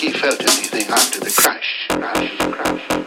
He felt anything after the crash. crash, crash.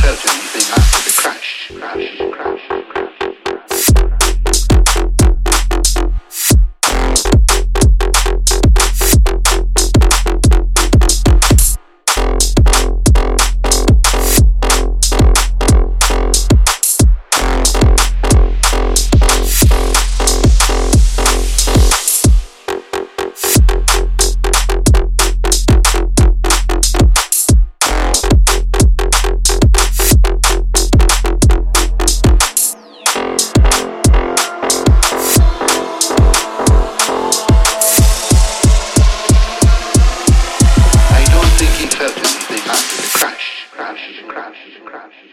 certainly anything after the crash, crash, crash. crash, crash, crash, crash. crash.